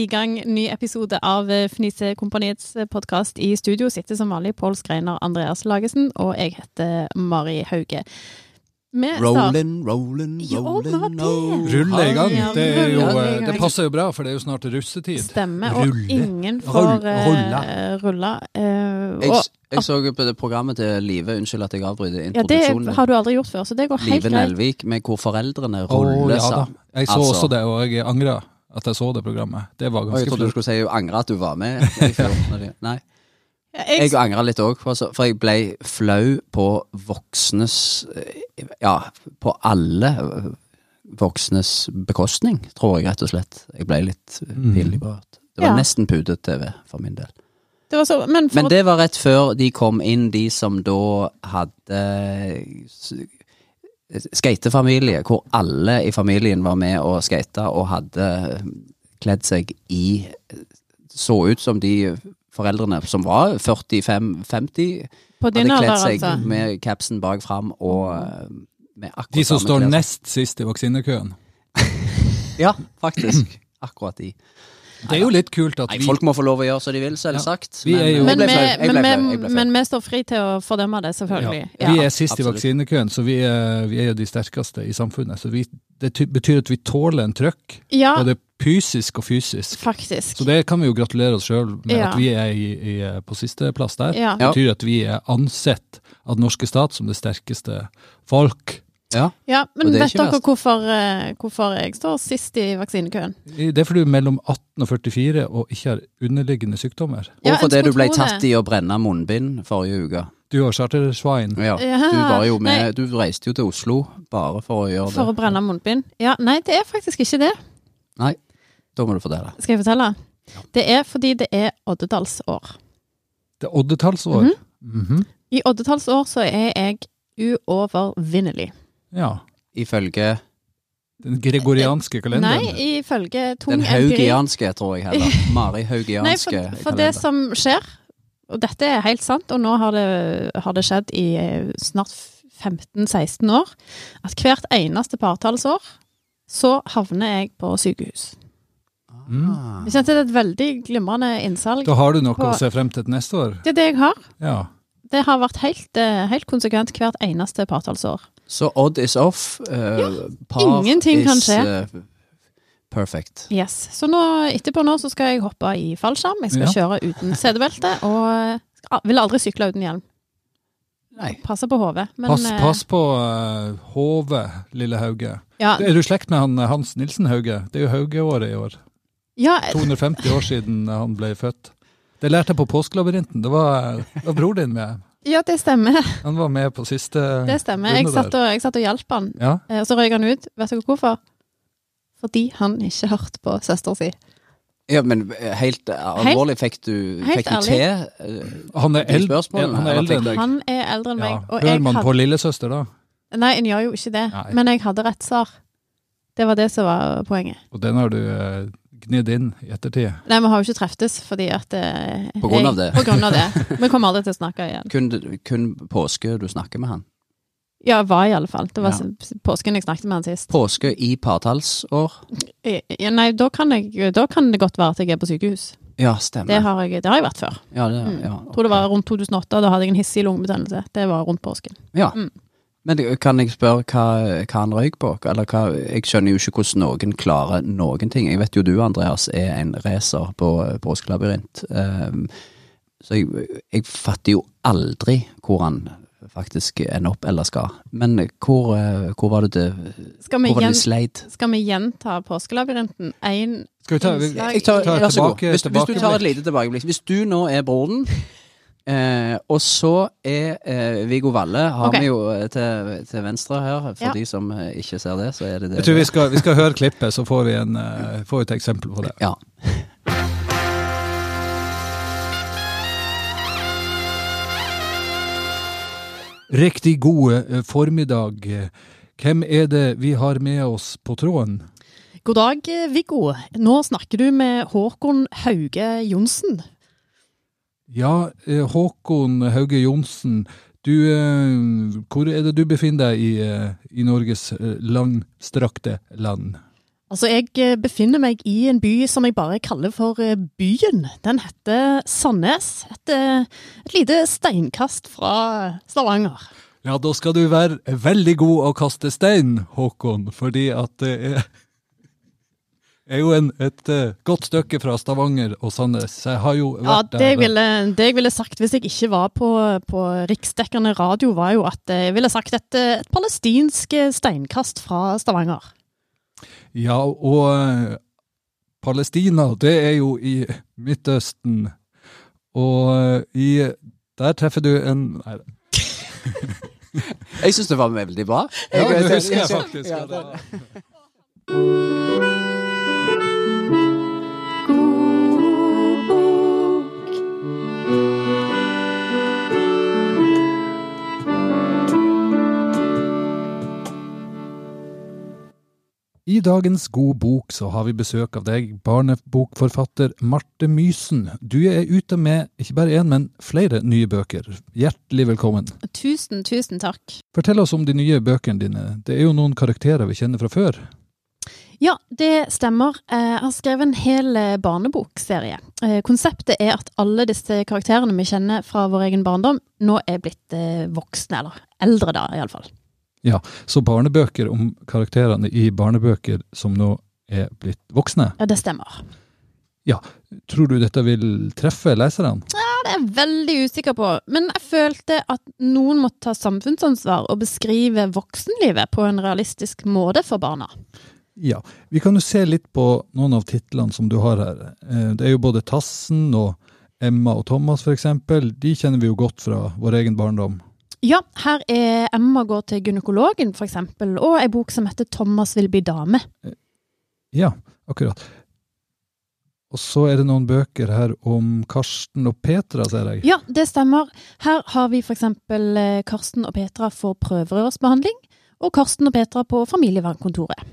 I gang ny episode av eh, Fnisekompaniets podkast. I studio sitter som vanlig Pål Skreiner Andreas Lagesen, og jeg heter Mari Hauge. Rollin', rollin', rollin', oh. Rulle i gang. Det, er jo, eh, det passer jo bra, for det er jo snart russetid. Stemmer, og Rulle. ingen får Rull- rulle. eh, eh, Jeg, jeg så på det programmet til Live, unnskyld at jeg avbryter ja, det har du aldri gjort før, så det går helt greit. Live. Nelvik, med hvor foreldrene ruller ruller ja sammen. Jeg så Altså. også det, og jeg angra at jeg så det programmet. Det var Og jeg trodde du skulle si jeg angra at du var med. Nei. Jeg, angra litt òg, for, jeg ble flau på voksnes eh, Ja, på alle eh, voksnes bekostning, tror jeg rett og slett. Jeg ble litt Mm. pinlig berørt. Det var Ja. nesten pudet-TV for min del. det var så, men for Men det var rett før de kom inn, de som da hadde skatefamilie, hvor alle i familien var med og skata og hadde kledd seg i Så ut som de foreldrene som var 45-50, på din hadde alder, kledd seg altså. med capsen bak fram og eh, med akkurat De som står nest sist i vaksinekøen. Ja, faktisk. Akkurat de. Det er jo litt kult at Nei, vi folk må få lov å gjøre som de vil, selvsagt. Jo- Men, vi, men, vi står fri til å fordømme det, selvfølgelig. ja, Vi er sist absolutt. i vaksinekøen, så vi er, vi er jo de sterkeste i samfunnet. Så vi, det betyr at vi tåler en trøkk, Ja, både fysisk og fysisk. faktisk. Så det kan vi jo gratulere oss sjøl med Ja. at vi er i, i, på sisteplass der. Ja. Det betyr at vi er ansett av den norske stat som det sterkeste folk. Ja. Ja, men Og det er vet ikke dere hvorfor, eh, hvorfor jeg står sist i vaksinekøen? Det er fordi du er mellom 18 og 44 og ikke har underliggende sykdommer. Ja, Og fordi du ble tatt i å brenne munnbind forrige uke. Du har chartersvein. Ja. Ja, Du var jo med. Du reiste jo til Oslo bare for å gjøre For å det. brenne munnbind? Ja, nei, det er faktisk ikke det. Nei, da må du fortelle. Skal jeg fortelle? Det er fordi det er oddetallsår. Det er oddetallsår. Mhm. Mhm. I oddetallsår så er jeg uovervinnelig. Ja. Ifølge Den gregorianske kalenderen. Nei, ifølge tung den haugianske, tror jeg heller. Mari Nei, haugianske for, for det som skjer, og dette er helt sant, og nå har det, har det skjedd i eh, snart 15-16 år, at hvert eneste partallsår så havner jeg på sykehus. Mm. Ah. Jeg kjente det er et veldig glimrende innsalg. Da har du noe På- å se frem til neste år. Det er det jeg har. Ja. Det har vært helt, eh, helt konsekvent hvert eneste partallsår. Så odd is off. Uh, par ingenting is kan skje. Uh, perfect. Yes. Så nå, etterpå nå så skal jeg hoppe i fallskjerm, jeg skal Ja. kjøre uten setebelte, og vil aldri sykle uten hjelm. Nei. Passe på hodet. Pass, pass på uh, Hove, lille Hauge. Ja, Er du i slekt med han, Hans Nilsen Hauge? Det er jo Hauge-året i år. ja, 250 år siden han ble født. Det lærte jeg på Påskelabyrinten. Det var, var bror din med. ja, det stemmer. Han var med på siste Det stemmer. Jeg satt og, jeg satt og hjalp han, Ja. eh, og så røyk han ut. Vet dere hvorfor? Fordi han ikke hørte på søsteren si. Ja, men eh, helt eh, alvorlig, fikk du, helt fikk du til eh, Han er, eld, han er eldre enn deg. Han er eldre enn meg. Ja. Hører man hadde, på lillesøster da? nei, en gjør jo ikke det. Nei. Men jeg hadde rett svar. Det var det som var poenget. Og den har du uh, gnidd inn i ettertid. Nei, vi har jo ikke treftes fordi at eh, På grunn av jeg- det. På grunn av det. Vi kommer aldri til å snakke igjen. kun, kun påske du snakker med han. Ja, var i alle fall. Det var Ja. påsken jeg snakket med han sist. Påske i partallsår. Ja, nei, da kan, jeg, da kan det godt være at jeg er på sykehus. Ja, Det stemmer. har jeg, det har jeg vært før. Ja, det, Mm. ja, Jeg tror det var rundt 2008, da hadde jeg en hissig lungebetennelse. Det var rundt påsken. Ja. Mm. Men kan jeg spørre hva, hva han røyk på? Eller hva, jeg skjønner jo ikke hvordan noen klarer noen ting. Jeg vet jo du, Andreas, er en racer på påskelabyrint. Um, så jeg, jeg fatter jo aldri hvor han faktisk ender opp eller skal. Men hvor, eh, hvor var det det, Skal vi, hvor var det gjen, sleit? skal vi gjenta påskelabyrinten? Én Innslag. Jeg tar, tar vær så god. Hvis, hvis du tar et lite tilbakeblikk. Hvis du nå er broren, eh, og så er eh, Viggo Valle har okay. vi jo eh, til, til venstre her. For Ja. de som eh, ikke ser det, så er det det. jeg tror vi skal, vi skal høre klippet, så får vi, en, uh, får vi et eksempel på det. Ja. Riktig gode eh, formiddag. Hvem er det vi har med oss på tråden? God dag, Viggo. Nå snakker du med Håkon Hauge Johnsen. Ja, eh, Håkon Hauge Johnsen. Du, eh, hvor er det du befinner deg i, eh, i Norges langstrakte land? Altså, jeg befinner meg i en by som jeg bare kaller for Byen. Den heter Sandnes. Et, et lite steinkast fra Stavanger. Ja, da skal du være veldig god å kaste stein, Håkon, fordi at det er, er jo en, et uh, godt stykke fra Stavanger og Sandnes. Jeg har jo Ja, vært det jeg, ville, det jeg ville sagt hvis jeg ikke var på, på riksdekkende radio, var jo at jeg ville sagt et, eh, et palestinsk steinkast fra Stavanger. Ja, og uh, Palestina, det er jo i Midtøsten. Og uh, i Der treffer du en Nei, Jeg syns det var veldig bra. ja, det husker jeg faktisk. Ja, Ja, det- I dagens God bok så har vi besøk av deg, barnebokforfatter Marte Mysen. Du er ute med ikke bare én, men flere nye bøker. Hjertelig velkommen. Tusen, tusen takk. Fortell oss om de nye bøkene dine. Det er jo noen karakterer vi kjenner fra før. Ja, det stemmer. Jeg har skrevet en hel eh, barnebokserie. Eh, Konseptet er at alle disse karakterene vi kjenner fra vår egen barndom, nå er blitt eh, voksne, eller eldre da, iallfall. Så barnebøker om karakterene i barnebøker som nå er blitt voksne. Ja, det stemmer. Ja, Tror du dette vil treffe leserne? Ja, det er jeg veldig usikker på, men jeg følte at noen måtte ta samfunnsansvar og beskrive voksenlivet på en realistisk måte for barna. Ja. Vi kan jo se litt på noen av titlene som du har her. Eh, Det er jo både Tassen og Emma og Thomas, eksempel. De kjenner vi jo godt fra vår egen barndom. Ja, her er Emma går til gynekologen, eksempel, og ei bok som heter Thomas vil bli dame. Ja, akkurat. Og så er det noen bøker her om Karsten og Petra, ser jeg. Ja, det stemmer. Her har vi eksempel eh, Karsten og Petra for prøverørsbehandling, og Karsten og Petra på familievernkontoret.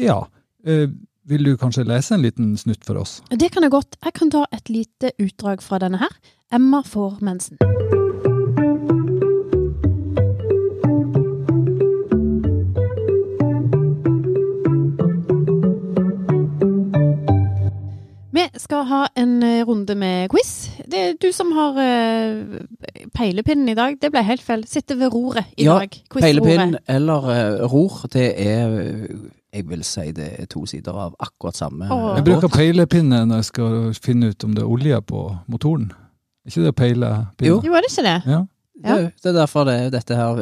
Ja. Eh, vil du kanskje lese en liten snutt for oss? Det kan jeg godt. Jeg kan ta et lite utdrag fra denne her. Emma får mensen. Skal ha en eh, runde med quiz. Det er du som har uh, peilepinnen i dag. Det ble helt feil. Sitter ved roret i Ja, dag. Quiz-roret. Peilepinn eller uh, ror, det er Jeg vil si det er to sider av akkurat samme Åh. Jeg bruker peilepinne når jeg skal finne ut om det er olje på motoren. Er ikke det peilepinne? Jo. Jo, er det ikke det? Ja. Ja. Det, det er derfor det, dette her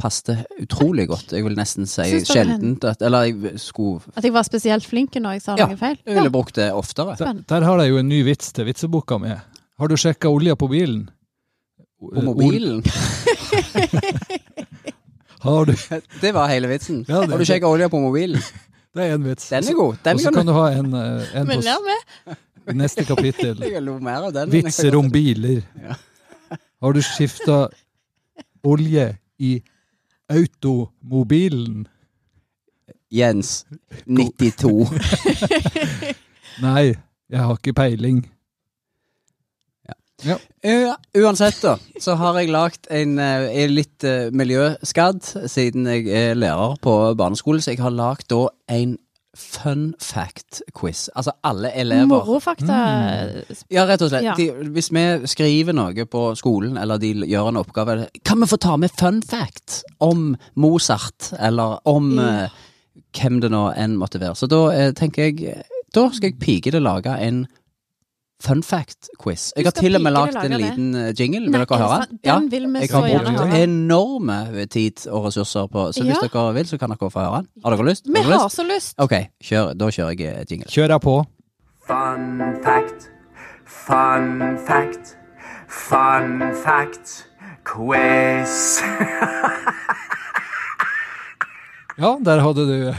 passet utrolig godt. Jeg vil nesten si sjeldent at Eller jeg skulle At jeg var spesielt flink når jeg sa Ja. noe feil? Jeg ville brukt det oftere. Der, der har jeg jo en ny vits til vitseboka mi. Har du sjekka olja på bilen? På mobilen. Har du? Det var hele vitsen. Ja, det- Har du sjekka olja på mobilen? Det er en vits. Den er god. Den Og så kan kan du ha en, eh, en Men lær med. neste kapittel. Vitser om biler. Ja. Har du skifta olje i automobilen? Jens, 92. Nei, jeg har ikke peiling. Uh, uansett, da, så har jeg lagd en uh, er litt uh, miljøskadd siden jeg er lærer på barneskole, så jeg har lagd da en fun fact-quiz. Altså alle elever Morofakta. Ja, rett og slett. Ja. De, hvis vi skriver noe på skolen, eller de gjør en oppgave, kan vi få ta med fun fact om Mozart, eller om Ja. uh, hvem det nå enn måtte være. Så da uh, tenker jeg Da skal jeg å lage en fun fact-quiz. Jeg har til og med lagd en liten eh, jingle. Vil Nei, dere er høre? Den vil vi Jeg har brukt enorme tid og ressurser på Så hvis Ja. dere vil, så kan dere få høre den. Har dere lyst? Vi Har har lyst? så lyst. Ok, kjør, da kjører jeg eh, jingle. Kjør deg på. Fun fact. Fun fact. Fun fact. Quiz. Ja, der hadde du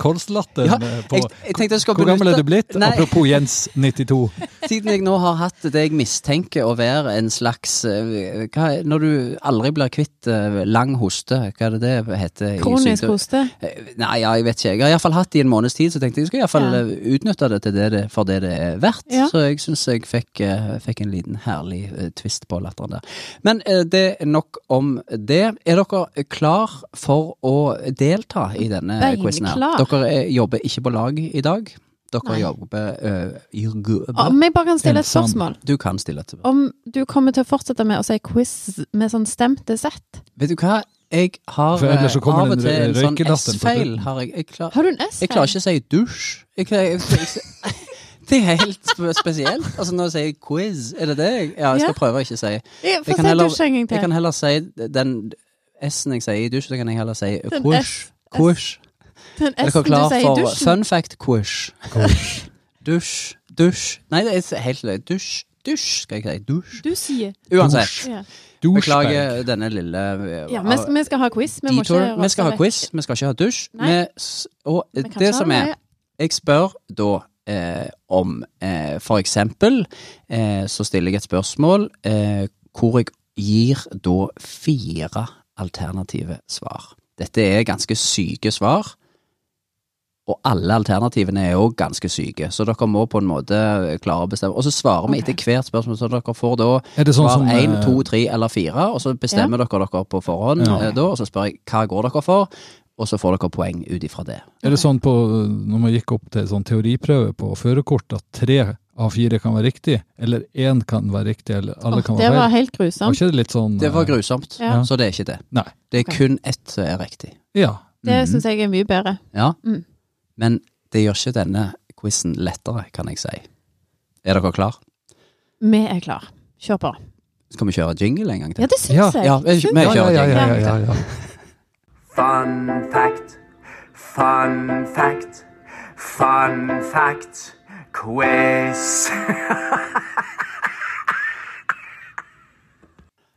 kolslatteren Ja, eh, på Jeg, jeg Hvor gammel er du blitt? Nei. Apropos Jens 92. Siden jeg nå har hatt det jeg mistenker å være en slags eh, hva, Når du aldri blir kvitt eh, lang hoste, hva er det det heter? i Kronisk hoste. Nei, ja, jeg vet ikke. Jeg har iallfall hatt det i en måneds tid, så tenkte jeg jeg skal iallfall Ja. utnytte det, til det det for det det er verdt. Ja. Så jeg syns jeg fikk, fikk en liten herlig twist på latteren der. Men det er nok om det. Er dere klar for å delta i denne quizen her? Dere eh, jobber ikke på lag i dag. Dere Nei. jobber, uh, Om jeg bare kan stille et spørsmål. Du kan stille et spørsmål. Om du kommer til å fortsette med å si quiz med sånn stemte sett. Vet du hva? Jeg har eh, av og til en sånn S-feil. har Jeg, klar, Har du en S-feil? jeg klarer ikke å si dusj. Jeg, klarer- jeg, jeg, det er helt spesielt. Altså Når jeg sier quiz, er det det? Ja, jeg skal Ja. prøve å ikke si. Jeg kan heller- dusj en gang Jeg kan heller si den S-en jeg sier i dusj, så kan jeg heller si quish. Quish. Den Er S-en du klar sier i for dusjen. fun fact quish? Dusj. Dusj. Nei, det er helt løye. Dusj. Dusj, skal jeg si. Dusj. Du sier. Uansett. Ja. Beklager denne lille eh, ja vi, skal, vi skal ha quiz. Vi, må detour. ikke Vi skal ha quiz, vi skal ikke ha dusj. Nei. Vi s- og Vi kan det ikke som er. Jeg spør da eh, om eh, For eksempel eh, så stiller jeg et spørsmål eh, hvor jeg gir da fire alternative svar. Dette er ganske syke svar. Og alle alternativene er òg ganske syke, så dere må på en måte klare å bestemme. Og så svarer vi etter hvert spørsmål, så dere får da Er det sånn svar én, eh, to, tre eller fire, og så bestemmer dere dere på forhånd Ja. eh, da, og så spør jeg hva går dere for, og så får dere poeng ut ifra det. Er det sånn på, når man gikk opp til sånn teoriprøve på førerkort, at tre av fire kan være riktig, eller én kan være riktig, eller alle oh, kan det være var feil? helt Var grusomt. ikke det litt sånn Det var eh, grusomt, Ja. så det er ikke det. Nei. Det er okay. kun ett som er riktig. Ja. Det mm. syns jeg er mye bedre. Ja, Mm. Men det gjør ikke denne quizen lettere, kan jeg si. Er dere klar? Vi er klar. Kjør på. Skal vi kjøre jingle en gang til? Ja, det syns Ja. jeg. Ja, vi- kjører vi Ja, ja, ja, ja, jingle. ja, ja, til. Fun fact. Fun fact. Fun fact. Quiz.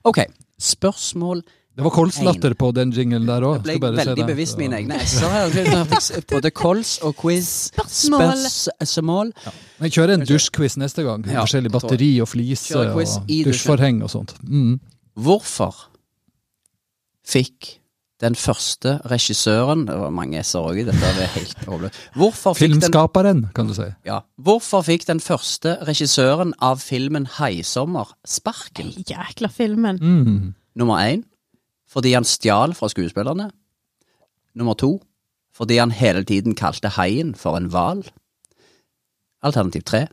Ok, spørsmål Det var kolslatter på den jinglen der òg. Jeg ble veldig bevisst mine egne s-er her. Både kols og quiz. Spørsmål. Spørsmål. Jeg kjører en dusjquiz neste gang. Ja, Forskjellig batteri og flise og dusjforheng og sånt. Mm. Hvorfor fikk den første regissøren Det var mange s-er òg i dette. Det er helt håpløst. Filmskaperen, den kan du si. Ja. Hvorfor fikk den første regissøren av filmen Haisommer sparken? Jækla filmen. Mm. Nummer én fordi han stjal fra skuespillerne. Nummer to fordi han hele tiden kalte haien for en hval. Alternativ tre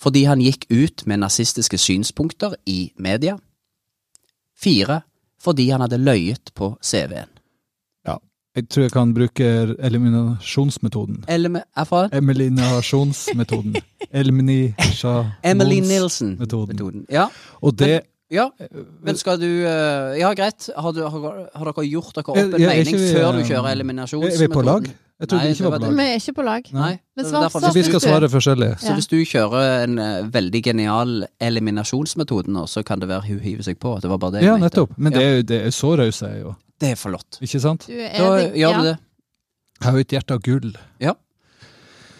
fordi han gikk ut med nazistiske synspunkter i media. Fire fordi han hadde løyet på CV-en. Jeg tror jeg kan bruke eliminasjonsmetoden. Erfra Eliminasjonsmetoden. Eliminasjon... Emily Nilsen. Metoden. Metoden. Ja, Og det ja, men skal du eh, Ja, greit. Har, du, har, har dere gjort dere opp en ja, mening vi, før du kjører eliminasjonsmetoden? Er vi på lag? Jeg trodde Nei, ikke var på lag. Vi er ikke på lag. Nei, Men svar- derfor, svar Så vi skal svare forskjellig. Så Ja. hvis du kjører en eh, veldig genial eliminasjonsmetode nå, så kan det være hun hiver seg på. Det var bare det jeg Ja, mente. nettopp. Men det er, det er så raus jeg er jo. Det er flott. Ikke sant? Du er Da det- gjør ja. du det. Jeg har jo et hjerte av gull.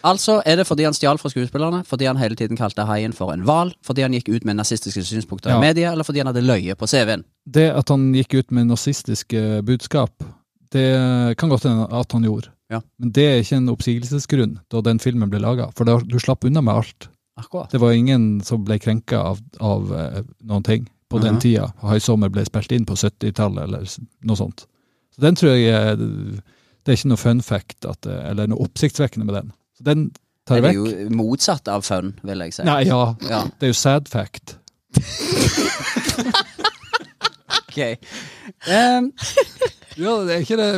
Altså er det fordi han stjal fra skuespillerne, fordi han hele tiden kalte haien for en hval, fordi han gikk ut med nazistiske synspunkter i media, eller fordi han hadde løye på CV-en. Det at han gikk ut med nazistiske budskap, det kan godt hende at han gjorde. Ja. Men det er ikke en oppsigelsesgrunn da den filmen ble laga, for da, du slapp unna med alt. Akkurat. Det var ingen som ble krenka av, av eh, noen ting på den Mhm. tida. High ble spilt inn på 70-tallet eller noe sånt. Så den tror jeg Det er ikke noe fun fact at, eller noe oppsiktsvekkende med den. Så den tar vekk Det er jo motsatt av fun, vil jeg si. Nei, ja. Ja, Det er jo sad fact. ok. Um, Ja, det er ikke det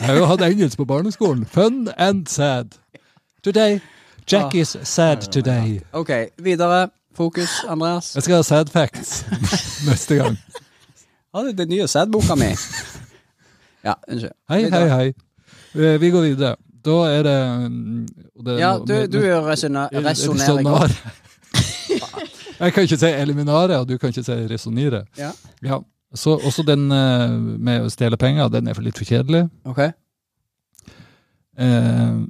Jeg har jo hatt engelsk på barneskolen. Fun and sad. Today. Jack is sad today. ok, videre. Fokus, Andreas. Jeg skal ha sad facts neste gang. Det er den nye sad-boka mi. Ja, unnskyld. Hei, Videre. hei, hei. Eh, Vi går videre. Da er det, mm, det er Ja, du, med- du er- er godt. Jeg kan ikke si eliminare, og du kan ikke si resonere. Ja. Ja. Så også den eh, med å stjele penger, den er for litt for kjedelig. Ok. Eh,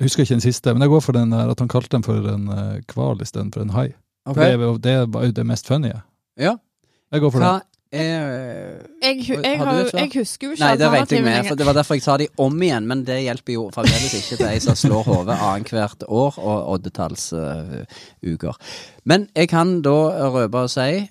Jeg husker ikke den siste, men jeg går for den der at han kalte den for en uh, hval istedenfor en hai. Okay. For Det, er det var jo det mest funny. Ja. Jeg går for Hva den. Jeg, jeg, har jeg husker jo ikke Nei, det vet jeg med, for det var derfor jeg sa de om igjen, men det hjelper jo fremdeles ikke til ei som slår hodet annethvert år og oddetallsuker. men jeg kan da røpe og si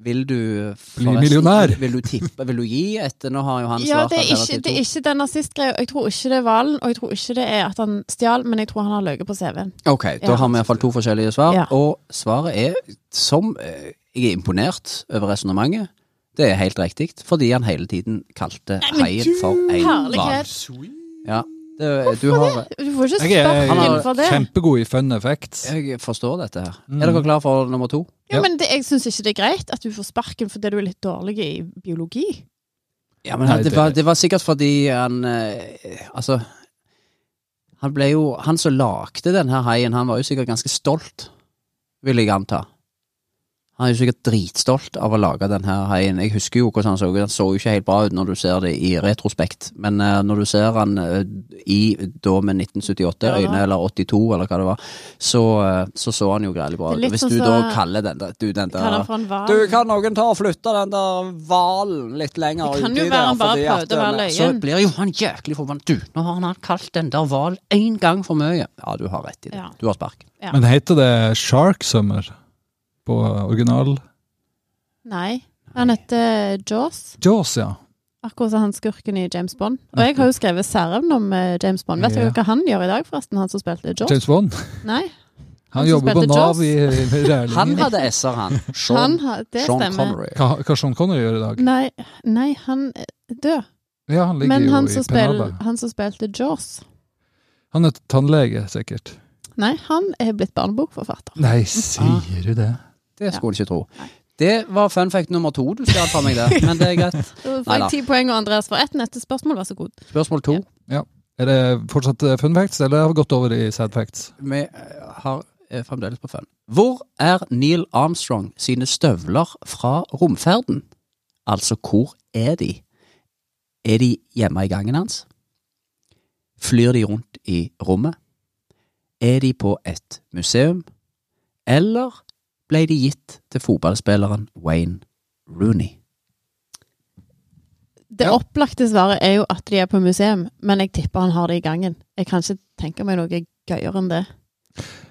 Vil du Bli millionær. Vil du tippe, vil du gi etter? Nå har jo han Ja, svart det er ikke, det er ikke den nazistgreia. Jeg tror ikke det er Valen, og jeg tror ikke det er at han stjal, men jeg tror han har løyet på CV-en. Ok, da Ja. har vi iallfall to forskjellige svar. Ja. Og svaret er, som eh, Jeg er imponert over resonnementet. Det er helt riktig, fordi han hele tiden kalte men haien for en hval. Ja, det, du har Du får ikke Jeg er, sparken for det. for det. kjempegod i fun effects. Jeg forstår dette her. Mm. Er dere klar for nummer to? Ja, Ja. men det, jeg syns ikke det er greit at du får sparken fordi du er litt dårlig i biologi. Ja, men Nei, det, var, det var sikkert fordi han eh, Altså Han ble jo Han som lagde den her haien, han var jo sikkert ganske stolt, vil jeg anta. Han er jo sikkert dritstolt av å lage denne haien. Jeg husker jo hvordan han så ut. Han så jo ikke helt bra ut når du ser det i retrospekt, men uh, når du ser han uh, i da med 1978 Ja. eller 82, eller hva det var, så uh, så, så han jo greielig bra ut. Hvis sånn du så- da kaller den der, du, den der hval. du, kan noen ta og flytte den der hvalen litt lenger Det kan uti jo være der, han bare fordi prøvde at å være den- løyen. Så blir jo han jæklig forbanna. Du, nå har han kalt den der hval én gang for mye. Ja, du har rett i det. Ja. Du har spark. Ja. Men heter det Shark Summer på original? Nei. Han heter Jaws. Jaws, ja. Akkurat som han skurken i James Bond. Og jeg har jo skrevet særevne om eh, James Bond. Vet Ja. hva han gjør i dag, forresten? Han som spilte Jaws? James Bond. Nei. Han Han jobber på Nav Jaws. i, Rælingen. Han hadde s-er, han. Sean, Han Sean. Connery. Hva, hva Sean Connery gjør i dag? Nei, nei, han dør. Ja, han ligger Men jo han i som, spil, han som spilte Jaws Han er tannlege, sikkert. Nei, han er blitt barnebokforfatter. Nei, sier du det? Det skulle jeg ikke tro. Det var fun fact nummer to du stjal fra meg der, men det er greit. Da får jeg ti poeng, og Andreas får ett neste spørsmål, vær så god. Spørsmål to. Er det fortsatt eh, fun facts, eller har vi gått over i sad facts? Vi eh, har fremdeles på fun. Hvor er Neil Armstrong sine støvler fra romferden? Altså, hvor er de? Er de hjemme i gangen hans? Flyr de rundt i rommet? Er de på et museum? Eller ble de gitt til fotballspilleren Wayne Rooney? Det Ja. opplagte svaret er jo at de er på museum, men jeg tipper han har det i gangen. Jeg kan ikke tenke meg noe gøyere enn det.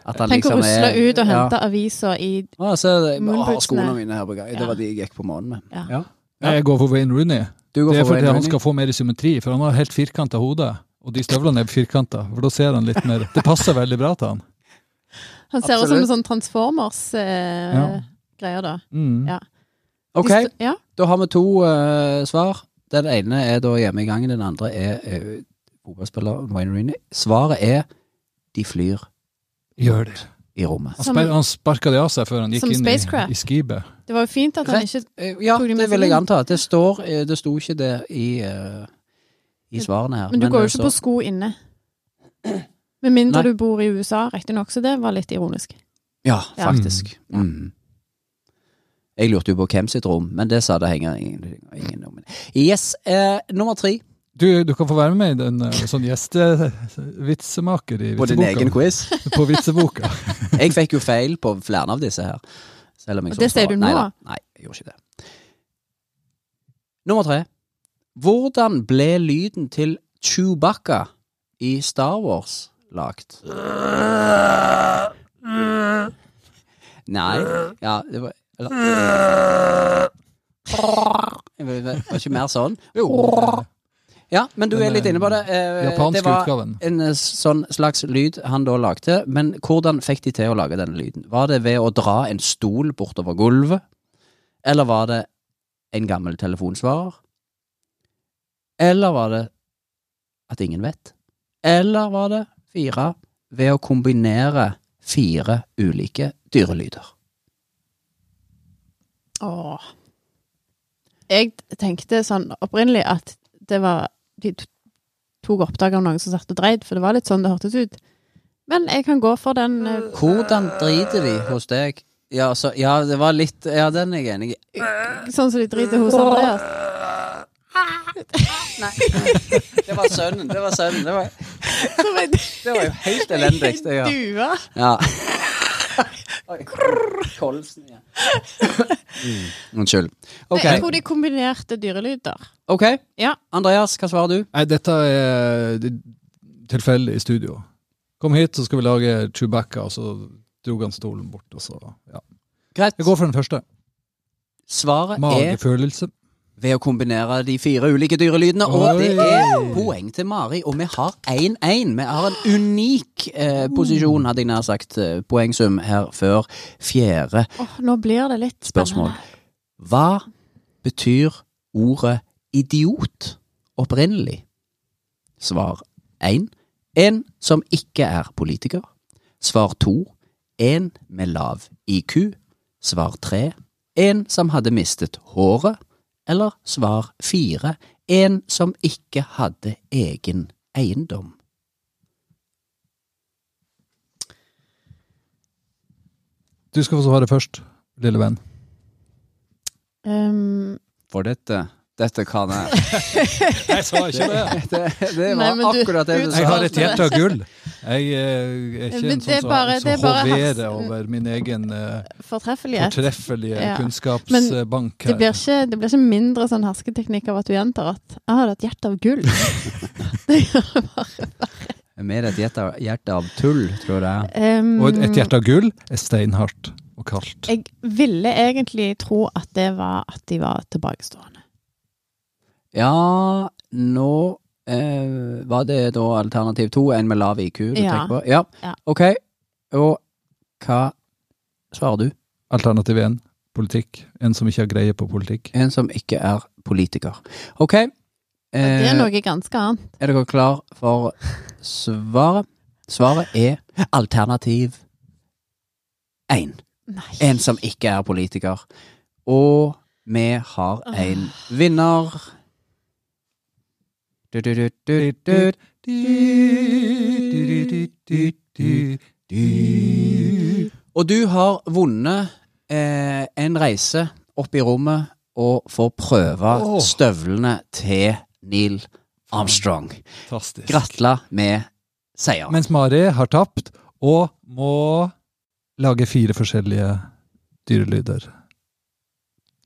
At han Tenk å liksom rusle er- ut og ja. hente aviser i Å, se, jeg har Munnbuksene. skoene mine her på gang. Det var de jeg gikk på månen med. Ja. Ja. Jeg går for Wayne Rooney. Du går Det er for fordi Wayne han skal få mer symmetri, for han har helt firkanta hode. Og de støvlene er firkanta, for da ser han litt mer Det passer veldig bra til han. Han ser ut som en sånn Transformers-greier, Ja. da. Mm. Ja. Ok, Ja. da har vi to uh, svar. Den ene er da hjemme i gangen, den andre er uh, fotballspiller Wayne Rooney. Svaret er de flyr Gjør det. i rommet. Han, Som- han sparka det av seg før han gikk inn i, i skipet. Det var jo fint at han ikke Eh, Ja, Tok de det vil jeg anta. Det står eh, Det sto ikke det i, uh, i svarene her. Men du går jo eh, ikke så- på sko inne. Med mindre Nei. du bor i USA, riktignok, så det var litt ironisk. Ja, Ja. faktisk. Mm. Jeg lurte jo på hvem sitt rom, men det sa det henger ingen, ingen om. Yes, eh, nummer tre Du, du kan få være med i den eh, sånn gjestevitsemaker i vitseboka. på din egen quiz. På vitseboka. Jeg fikk jo feil på flere av disse her. Selv om jeg Og det sier du nå? Nei, da. Nei, jeg gjorde ikke det. Nummer tre. Hvordan ble lyden til Chewbacca i Star Wars lagt? Nei Ja, det var eller, Det var ikke mer sånn? Jo. Ja, men du er litt eh, inne på det. Eh, det var en eh, sånn slags lyd han da lagde, men hvordan fikk de til å lage denne lyden? Var det ved å dra en stol bortover gulvet? Eller var det en gammel telefonsvarer? Eller var det at ingen vet? Eller var det fire ved å kombinere fire ulike dyrelyder? Åh. Jeg tenkte sånn opprinnelig at det var De tok opptak av noen som satt og dreit, for det var litt sånn det hørtes ut. Men jeg kan gå for den uh... Hvordan driter de hos deg? Ja, så, ja, det var litt Ja, den er jeg enig i. sånn som de driter hos Andreas. Det var sønnen. Det var sønnen. Det var Det var jo helt elendig. det, ja. due. Ja. Oi, Kolsen igjen. Mm, Unnskyld. Okay. Jeg tror de kombinerte dyrelyder. ok. Ja. Andreas, hva svarer du? Nei, dette er det- tilfeldig i studio. Kom hit, så skal vi lage Chewbacca, og så dro han stolen bort, og så Ja. Greit. Jeg går for den første. Svaret er Magefølelse. Ved å kombinere de fire ulike dyrelydene, og det er poeng til Mari. Og vi har 1-1. Vi har en unik eh, posisjon, hadde jeg nær sagt, eh, poengsum her før fjerde oh, nå blir det litt spørsmål. Hva betyr ordet idiot opprinnelig? Svar 1. En som ikke er politiker. Svar 2. En med lav IQ. Svar 3. En som hadde mistet håret. Eller svar fire, En som ikke hadde egen eiendom. Du skal få svare først, lille venn. Um, For dette Dette kan jeg. Jeg sa ikke det. Det, det Nei, var men du- akkurat det du sa. Jeg har et hjerte av gull. Jeg eh, er ikke en sånn bare- som bare hoverer over min egen eh, fortreffelighet. fortreffelige Ja. kunnskapsbank Det blir, ikke, det blir ikke mindre sånn hersketeknikk av at du gjentar at 'jeg har et hjerte av gull'. det gjør det bare. Mer et hjerte, hjerte av tull, tror jeg. Um, Og et hjerte av gull er steinhardt og kaldt. Jeg ville egentlig tro at det var at de var tilbakestående. Ja, nå eh, var det da alternativ to, en med lav IQ du Ja. tenker på? Ja. Ja. Ok, og hva svarer du? Alternativ én, politikk. En som ikke har greie på politikk. En som ikke er politiker. Ok, Det er eh, noe ganske annet. er dere klar for svaret? Svaret er alternativ én. En som ikke er politiker. Og vi har en vinner. Du, du, du, du, du. Og du har vunnet eh, en reise opp i rommet og får prøve oh. støvlene til Neil Armstrong. Fantastisk. Gratulerer med seier. Mens Mari har tapt og må lage fire forskjellige dyrelyder.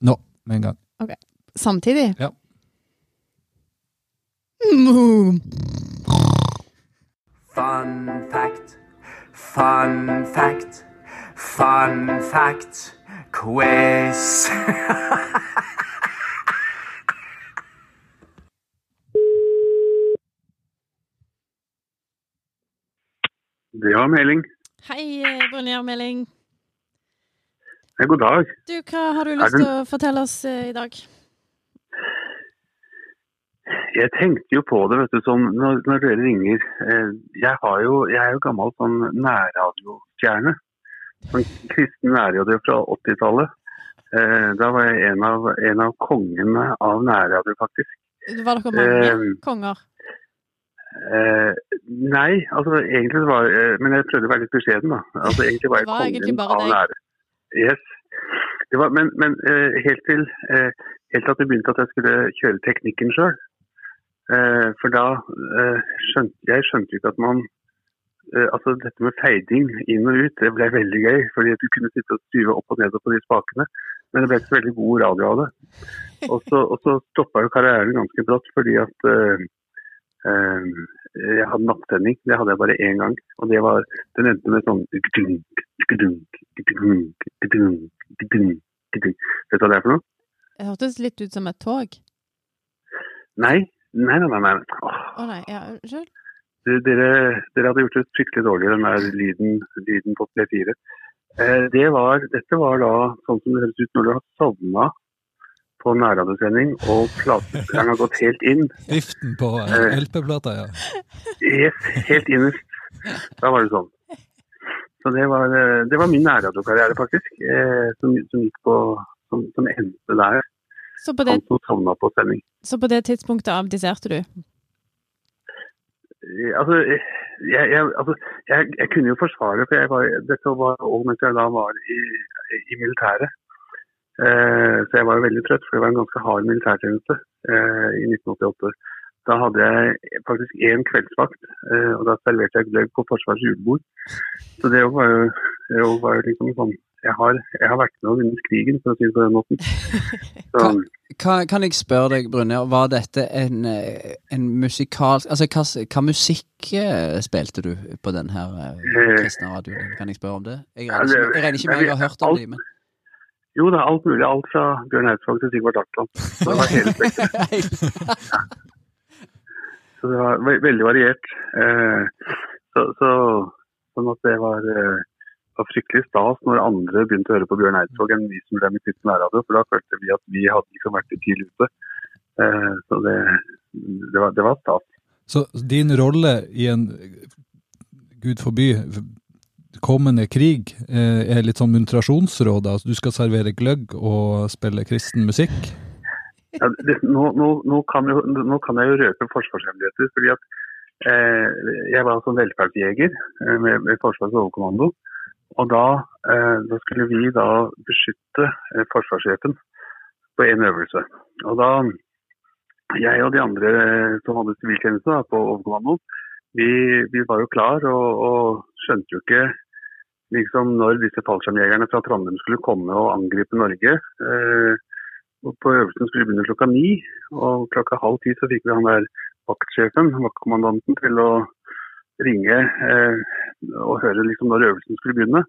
Nå, med en gang. Samtidig? Ja. Fun fact. Fun fact. Fun fact. Quiz. Det var melding. Hei, eh, Brynjar Meling. hei, god dag. Du, hva har du lyst til å fortelle oss eh, i dag? Jeg tenkte jo på det vet du, sånn, når, når dere ringer. Eh, jeg, har jo, jeg er jo gammel sånn nærradiostjerne. Sånn kristen nærradio fra 80-tallet. Eh, da var jeg en av, en av kongene av nærradio, faktisk. Var dere mange Eh, konger? Eh, nei, altså egentlig var eh, Men jeg prøvde å være litt beskjeden, da. Altså egentlig var jeg var kongen av deg. Yes. Det var, men men helt til helt til at det begynte at jeg skulle kjøre teknikken sjøl. Eh, for da eh, skjønte jeg skjønte ikke at man eh, Altså dette med feiding inn og ut, det ble veldig gøy. Fordi at du kunne sitte og styre opp og ned på de spakene. Men det ble ikke så veldig god radio av det. Og så, og så stoppa jo karrieren ganske brått fordi at jeg hadde nattsending. Det hadde jeg bare én gang. Og det var, den endte med sånn gdunk gdunk, gdunk, Vet du hva det er for noe? Det hørtes litt ut som et tog. Nei. Nei, nei, nei. nei. Åh, Oh, nei, ja, unnskyld? dere, dere hadde gjort det fryktelig dårlig, den der lyden, lyden på P4. Eh, det var, dette var da sånn som det høres ut når du har sovna på nærradiosending og platespilleren har gått helt inn. Viften på eh, Eh. LP-plata, ja. Yes, helt innerst. Da var det sånn. Så det var, eh, det var min nærradiokarriere, faktisk, eh, som, som gikk på som, som endte der. Så på, det, Han som sovna på sending. så på det tidspunktet abdiserte du? Eh, Altså, eh, jeg, jeg, altså jeg, jeg kunne jo forsvare, for jeg var, dette var òg mens jeg da var i, i militæret. Eh, så jeg var jo veldig trøtt, for det var en ganske hard militærtjeneste eh, i 1988. Da hadde jeg faktisk én kveldsvakt, eh, og da serverte jeg gløgg på Forsvarets julebord. Så det var jo, det var jo liksom sånn jeg har, jeg har vært med og vunnet krigen, for å si det på den måten. Så, Hva, kan jeg spørre deg, Brynjar, var dette en, eh, en musikalsk Altså, hva, hva musikk eh, spilte du på den her eh, kristne radioen? Kan jeg spørre om det? Jeg regner ikke, jeg regner ikke med jeg har hørt om dem, men jo, det er alt mulig. Alt fra Bjørn Eidsvåg til Sigvart Dagsland. Så det var hele spekteret. Så det var ve veldig variert. Eh, så, så, sånn at det var, eh, var fryktelig stas når andre begynte å høre på Bjørn Eidsvåg enn vi som drev med kristen nærradio, for da følte vi at vi hadde liksom vært litt tidlig ute. Eh, så det, det, var, det var stas. Så din rolle i en, gud forby, kommende krig eh, er litt sånn muntrasjonsråd? Altså du skal servere gløgg og spille kristen musikk? Ja, det, nå, nå, nå, kan jo, nå kan jeg jo røpe forsvarshemmeligheter. fordi at eh, Jeg var altså velferdsjeger eh, med, med Forsvarets overkommando. Og da, eh, da skulle vi da beskytte eh, forsvarssjefen på en øvelse. Og da Jeg og de andre eh, som hadde siviltjeneste på overkommando, vi, vi var jo klar og, og skjønte jo ikke liksom når disse fallskjermjegerne fra Trondheim skulle komme og angripe Norge. Eh, og på øvelsen skulle vi begynne klokka ni, og klokka halv ti så fikk vi han der vaktsjefen, vaktkommandanten, til å ringe eh, og høre liksom når øvelsen skulle begynne.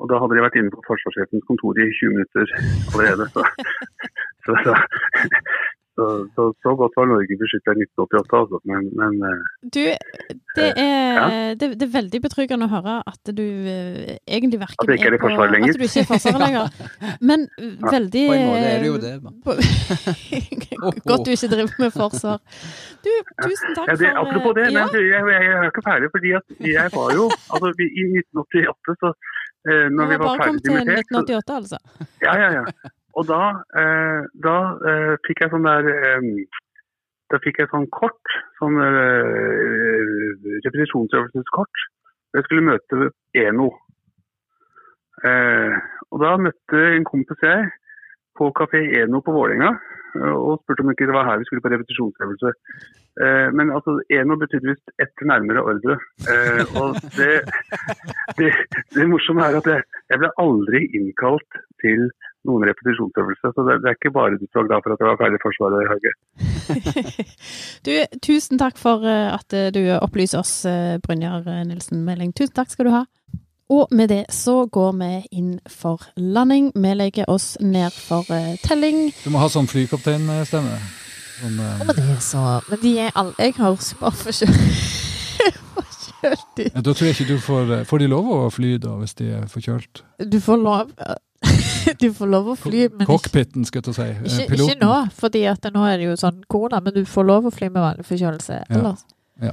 Og da hadde de vært inne på forsvarssjefens kontor i 20 minutter allerede. Så, så, så, så, så, så godt var Norge beskytta i 1988, altså. Men, men eh, Du, det er, Ja. det, det er veldig betryggende å høre at du eh, egentlig verken At jeg ikke er i Forsvaret lenger. At du ikke er i Forsvaret lenger. Men ja. veldig på en måte er det jo det. Godt du ikke driver med forsvar. Du, tusen takk Ja, det, for apropos det, eh, men du, jeg, jeg, jeg er ikke ferdig. fordi at jeg var jo altså vi, I 1988, så eh, Du når vi var bare kommet til ferdig dimittert så- 1988, altså. Ja, ja, ja. Og da, eh, da eh, fikk jeg sånn der eh, Da fikk jeg sånn kort, sånn eh, repetisjonsøvelseskort. Jeg skulle møte Eno. Eh, og da møtte en kompis jeg på Kafé Eno på Vålerenga eh, og spurte om ikke det var her vi skulle på repetisjonsøvelse. Men altså, Eno betydde visst etter nærmere ordre. Og det, det, det morsomme er at jeg, jeg ble aldri innkalt til noen repetisjonsøvelser. Så det, det er ikke bare du som var glad for at jeg var ferdig i Forsvaret, Hauge. Du, tusen takk for eh, at eh, du opplyser oss, eh, Brynjar Nilsen Meling. Tusen takk skal du ha. Og med det så går vi inn for landing. Vi legger oss ned for telling. Du må ha sånn flykapteinstemme. Sånn, uh... Med det så Men de er alle Jeg har forkjølt ja, da tror jeg ikke du får Får de lov å fly da, hvis de er forkjølt? Du får lov Du får lov å fly, men Cockpiten, skal jeg ta si. Eh, ikke, ikke nå. At nå er det jo sånn korona, men du får lov å fly med vanlig forkjølelse ellers. Ja.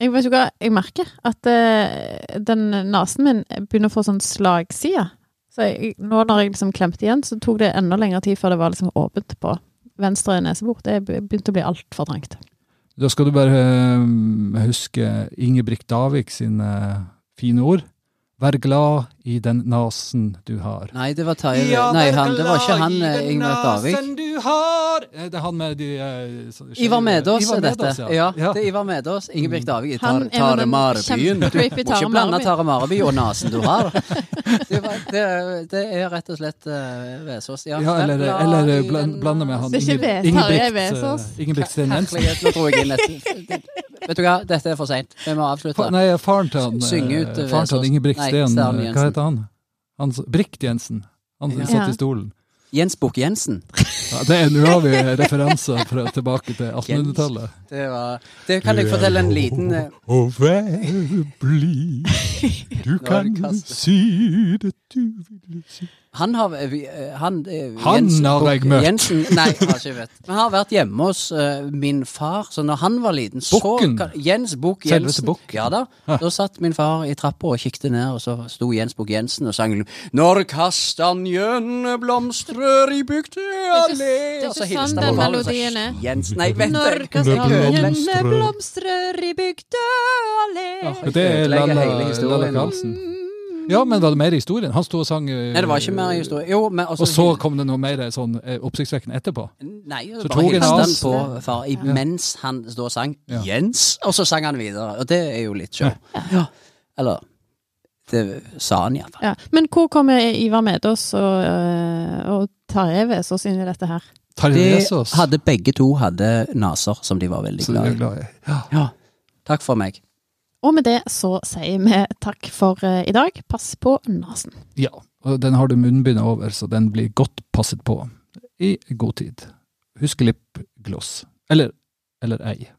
Jeg vet jo hva, jeg merker at uh, den nesen min begynner å få sånn slagside. Så jeg, nå når jeg liksom klemte igjen, så tok det enda lengre tid før det var liksom åpent på venstre nesebor. Det begynte å bli altfor trangt. Da skal du bare uh, huske Ingebrigt Davik sine fine ord. Vær glad i den nasen du har. Nei, det var Terje Nei, han, det var ikke han eh, Ingvar Davik. du har! Eh, Det er han med de eh, så- Ivar Medås er dette. Ja, ja. det er Ivar Medås. Ingebjørg Davik. i Tar, er Marebyen. Du må ikke blande Taremareby Tare Mareby og nasen du har. Det, var, det, det er rett og slett uh, Vesås. Ja, Ja, eller, eller i bland, blande med han Ingebrigt, Vesaas. Ingebrigt Sten Jensen. Herlighet, nå dro jeg inn et Vet du hva, dette er for seint. Vi må avslutte. Nei, faren til han, Synge eh, eh, eh, Jensen. hva heter han? han Brikt Jensen. Han Ja. satt i stolen. Jens Bukk-Jensen. Ja, det er, nå har vi referanser fra tilbake til 1800-tallet. Det, det kan jeg fortelle en liten Å Og vær blid, du er kan si det du vil si. Han har eh, Han, eh, Han Jensen, har jeg møtt. Jensen, nei, har ikke vet. Men han har vært hjemme hos uh, min far, så når han var liten så Bukken? Jens Bukk Selveste Jensen. Bukk? Ja da. Da satt min far i trappa og kikket ned, og så sto Jens Bukk Jensen og sang Når kastanjene blomstrer i bygde allé det er ikke sant sånn den melodien er. Jens, nei, vent Når jeg- kastanjene blomstrer. i bygde allé Men det er. Lalla Karlsen. Ja, men var det mer i historien? Han sto og sang eh, Nei, det var ikke mer historie. Jo, men også, Og så kom det noe mer sånn eh, oppsiktsvekkende etterpå? Nei, det så tok bare han hilste han på far mens han da sang Ja. 'Jens', og så sang han videre. Og det er jo litt show. Ja. Eller Det sa han iallfall. Ja. Men hvor kommer Ivar Medås og, og Tarjei Vesaas inn i dette her? De hadde begge to hadde naser som de var veldig i. glad i. Ja. Ja. Takk for meg. Og med det så sier vi takk for øh, i dag. Pass på nesen. ja. Og den har du munnbindet over, så den blir godt passet på i god tid. Husk lipgloss. Eller, eller ei.